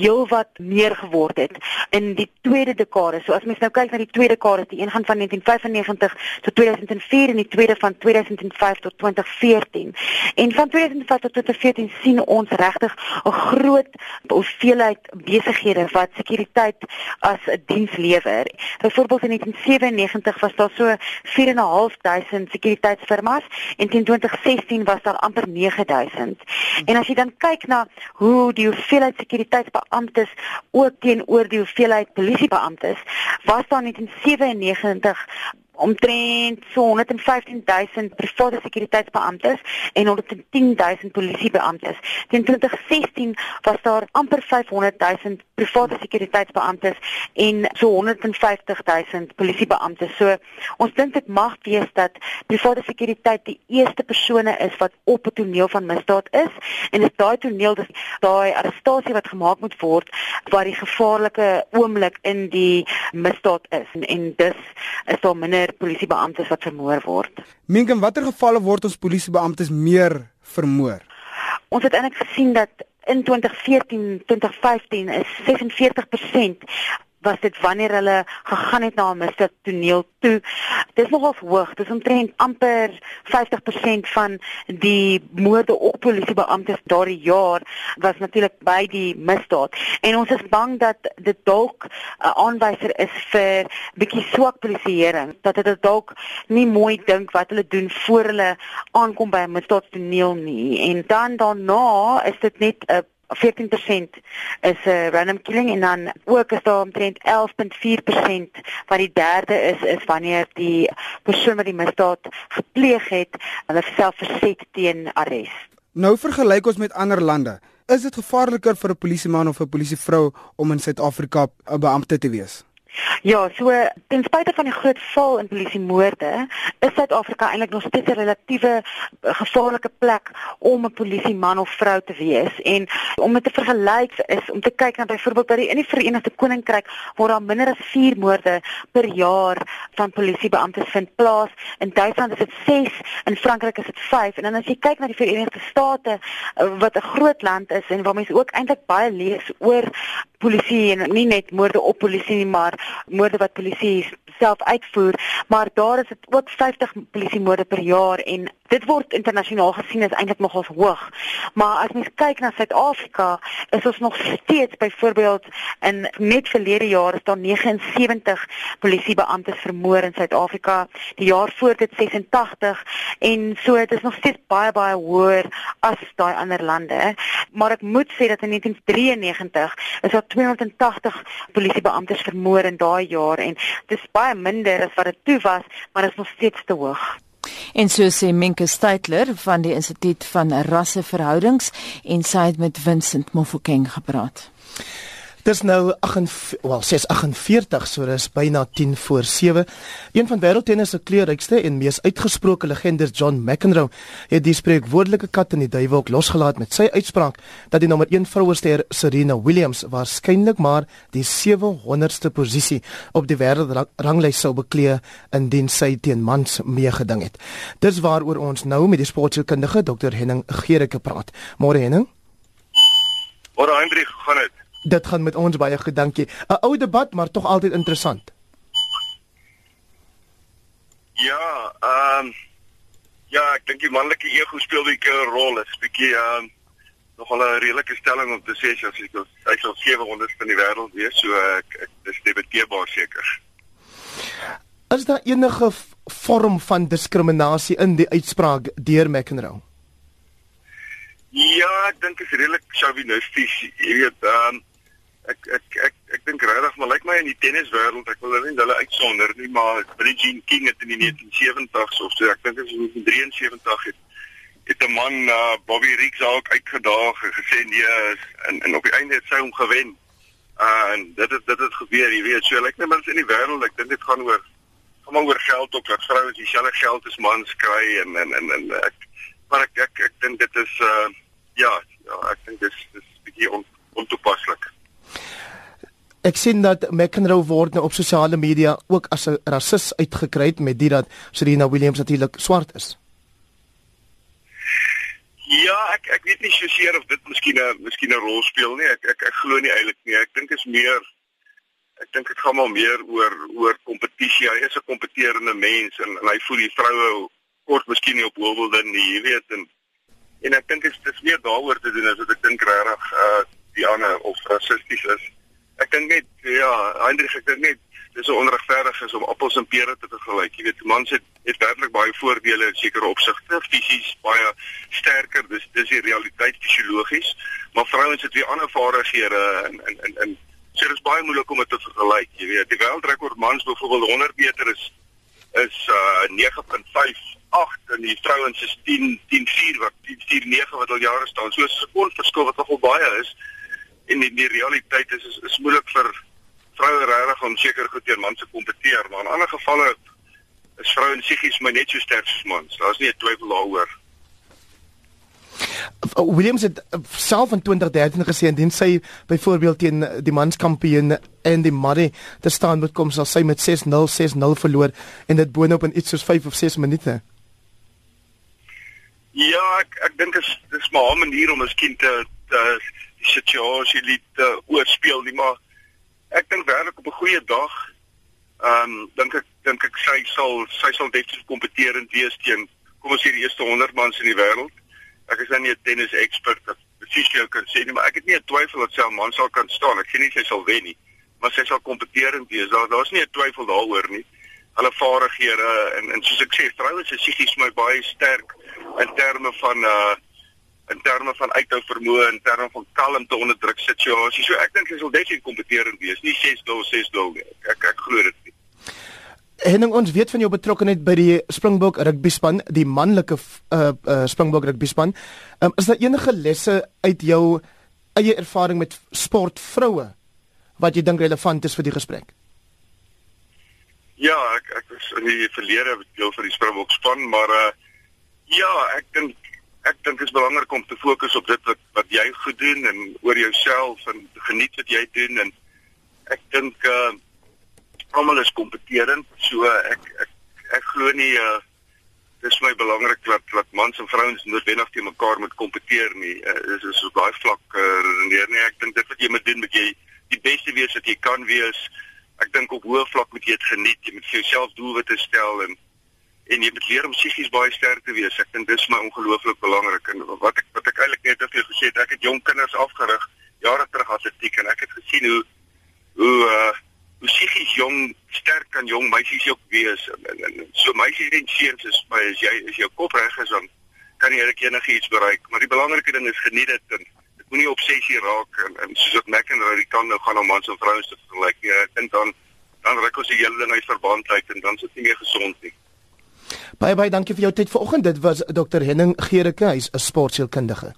heelwat meer geword het in die tweede dekade. So as mens nou kyk na die tweede dekade, die een gaan van 1995 tot 2004 en die tweede van 2005 tot 2014. En van 2005 tot 2014 sien ons regtig 'n groot hoeveelheid besighede wat sekuriteit as 'n diens lewer. Byvoorbeeld in 1997 was daar so 4.500 sekuriteitsfirmas en teen 2016 was daar amper 9000. En as jy dan kyk na hoe die hoeveelheid sekuriteitsbeamptes ook teenoor die hoeveelheid polisiebeamptes, was daar net in 97 omtrent so 115 000 private sekuriteitsbeamptes en 110 000 polisiebeamptes. Teen 2016 was daar amper 500 000 private sekuriteitsbeamptes en so 150 000 polisiebeamptes. So ons dink dit mag wees dat private sekuriteit die eerste persone is wat op 'n toneel van misdaad is en dit daai toneel dis daai arrestasie wat gemaak moet word waar die gevaarlike oomblik in die misdaad is en, en dis is daar minder polisiebeamptes wat vermoor word. Mink in watter gevalle word ons polisiebeamptes meer vermoor? Ons het eintlik gesien dat in 2014, 2015 is 46% was dit wanneer hulle gegaan het na 'n misdaad toneel toe. Dis nogals hoog. Dis omtrent amper 50% van die moorde op polisiebeamptes daardie jaar was natuurlik by die misdaad. En ons is bang dat dit dalk 'n aanwyser is vir bietjie swak polisieering, dat hulle dalk nie mooi dink wat hulle doen voor hulle aankom by 'n misdaadtoneel nie. En dan daarna is dit net 'n 14% is 'n uh, random killing en dan ook is daar omtrent 11.4% wat die derde is is wanneer die persoon wat die misdaad gepleeg het, hulle self verset teen arrest. Nou vergelyk ons met ander lande. Is dit gevaarliker vir 'n polisieman of 'n polisievrou om in Suid-Afrika 'n beampte te wees? Ja, so ten spyte van die groot val in polisiemoorde, is Suid-Afrika eintlik nog steeds 'n relatiewe eh, gevaarlike plek om 'n polisieman of vrou te wees. En om dit te vergelyk is om te kyk na byvoorbeeld by die in die Verenigde Koninkryk waar daar minder as 4 moorde per jaar van polisiebeamptes vind plaas. In Duitsland is dit 6, in Frankryk is dit 5. En dan as jy kyk na die Verenigde State eh, wat 'n groot land is en waar mense ook eintlik baie lees oor polisie en nie net moorde op polisie nie, maar moorde wat polisie self uitvoer, maar daar is dit ook 50 polisiemoorde per jaar en dit word internasionaal gesien as eintlik nogals hoog. Maar as mens kyk na Suid-Afrika, is ons nog steeds byvoorbeeld in net verlede jaar is daar 79 polisiebeamptes vermoor in Suid-Afrika. Die jaar voor dit 86 en so dit is nog steeds baie baie hoër as daai ander lande. Maar ek moet sê dat in 1993 is daar 280 polisiebeamptes vermoor in daai jaar en dis baie minder as wat dit toe was, maar dit is nog steeds te hoog. En so sê Minke Steytler van die Instituut van Rasseverhoudings en sy het met Vincent Mofokeng gepraat. Dis nou 8 wel 6:48 so dis byna 10 voor 7. Een van wêreldtennis se kleurrykste en mees uitgesproke legendes John McEnroe het die spreekwoordelike kat in die duiwelk losgelaat met sy uitspraak dat die nommer 1 vrouester Serena Williams waarskynlik maar die 700ste posisie op die wêreldranglys sou beklee indien sy teen mans meegeding het. Dis waaroor ons nou met die sportkundige Dr Henning Gericke praat. Môre Henning. Môre Hendrik, gaan dit? Dit gaan met ons baie goed, dankie. 'n Ou debat, maar tog altyd interessant. Ja, ehm um, ja, ek dink die manlike ego speel 'n rol. Dit is 'n bietjie ehm um, nogal 'n redelike stelling om te sê as jy hy sou 700 van die wêreld wees, so ek, ek dis debatteerbaar seker. Is daar enige vorm van diskriminasie in die uitspraak deur McEnroe? Ja, ek dink dit is redelik chauvinisties. Jy weet, ehm um, ek ek ek ek dink regtig maar lyk my in die tenniswêreld, ek wil nie hulle uitsonder nie, maar Billie Jean King het in die 1970s of so, ek dink dit was in 73 het het 'n man uh, Bobby Riggs ook uitgedaag en gesê nee en en op die einde het sy hom gewen. Uh, en dit het dit het gebeur, jy weet, so lyk net maar in die wêreld, ek dink dit gaan oor gaan maar oor geld ook, dat vroue dieselfde geld as mans kry en en en, en ek maar ek ek, ek dink dit is uh ja, ja, ek dink dit is dis bietjie on, ontoepaslik. Ek sien dat McEnroe word nou op sosiale media ook as 'n rasis uitgekry met dit dat Serena Williams natuurlik swart is. Ja, ek ek weet nie seker of dit miskien 'n miskien 'n rol speel nie. Ek ek ek glo nie eintlik nie. Ek dink is meer ek dink dit gaan maar meer oor oor kompetisie. Hy is 'n kompeterende mens en, en hy voel die vroue kort miskien nie op Wimbledon nie, jy weet en en ek dink dit is meer daaroor te doen as wat ek dink regtig uh die ander of rassisties is. Ek dink net ja, Hendrik, ek dink net dis so onregverdig is om appels en pere te vergelyk. Jy weet, mans het het werklik baie voordele in sekere opsigte, fisies baie sterker. Dis dis die realiteit fisiologies, maar vrouens het weer ander vaardighede en en en en so dit is baie moeilik om dit te vergelyk. Jy weet, die wêreldrekord mans byvoorbeeld 100 meter is is uh 9.58 en die vrouens is 10 10.4 wat 10.49 wat al jare staan. So 'n verskil wat nogal baie is. En die, die realiteit is is, is moeilik vir vroue regtig om seker goed teen mans te kompeteer, maar in ander gevalle is vrouens psigies maar net so sterk as mans. Daar's nie 'n twyfel daaroor. Williams het self in 2013 gesê indien sy byvoorbeeld teen die manskampioen en die Murray te staan moet kom sal sy met 6-0 6-0 verloor en dit boonop in iets soos 5 of 6 minute. Ja, ek ek dink dit is dis maar 'n manier om miskien te te die situasie liet uh, oorspeel nie, maar ek dink werklik op 'n goeie dag ehm um, dink ek dink ek sy sal sy sal definitief kompeterend wees teen kom ons sê die eerste 100 mans in die wêreld ek is nou nie 'n tennis expert wat presies jou kan sê nie, maar ek het nie 'n twyfel dat sy 'n man sal kan staan. Ek sê nie sy sal wen nie, maar sy sal kompeterend wees. Daar daar's nie 'n twyfel daaroor nie. Hulle vaardighede en en soos ek sê, vroue se psigies my baie sterk in terme van uh in terme van uithou vermoë en terme van kalmte onder druk situasies. So ek dink sy sal definitief kompeterend wees. Nie 6-0 6-0 nie. Ek ek glo dit nie. Henning ons weet van jou betrokkeheid by die Springbok rugby span, die manlike uh, uh Springbok rugby span. Um, is daar enige lesse uit jou eie ervaring met sportvroue wat jy dink relevant is vir die gesprek? Ja, ek ek was in die verlede deel vir die Springbok span, maar uh ja, ek dink ek dink dit is belangrik om te fokus op dit wat wat jy goed doen en oor jouself en geniet wat jy doen en ek dink uh almal is kompeterend. So ek ek ek glo nie uh dis my belangrik dat dat mans en vrouens noodwendig te mekaar moet kompeteer nie. Uh, dis is op daai vlak uh, nee nee ek dink dit wat jy moet doen moet jy die beste wees wat jy kan wees. Ek dink op hoë vlak moet jy dit geniet. Jy moet vir jouself doelwitte stel en en jy moet leer om psigies baie sterk te wees. Ek dink dis my ongelooflik belangrik en wat ek wat ek eintlik net het gesê het ek het jong kinders afgerig jare terug atletiek en ek het gesien hoe hoe uh hoe psigies jong sterk kan jong meisies ook wees. En, en, en so meisies en seuns is my as jy as jou kop reg is dan kan jy enigiets bereik. Maar die belangrike ding is geniet dit en dit moenie obsessie raak en, en soos wat Mac en Rory kan nou gaan om mans en vrouens te vergelyk ja, ek dink dan dan ruk ons die hele ding uit verband uit en dan is dit nie meer gesond nie Baie baie dankie vir jou tyd vanoggend. Dit was Dr Henning Gericke hy's 'n sportsielkundige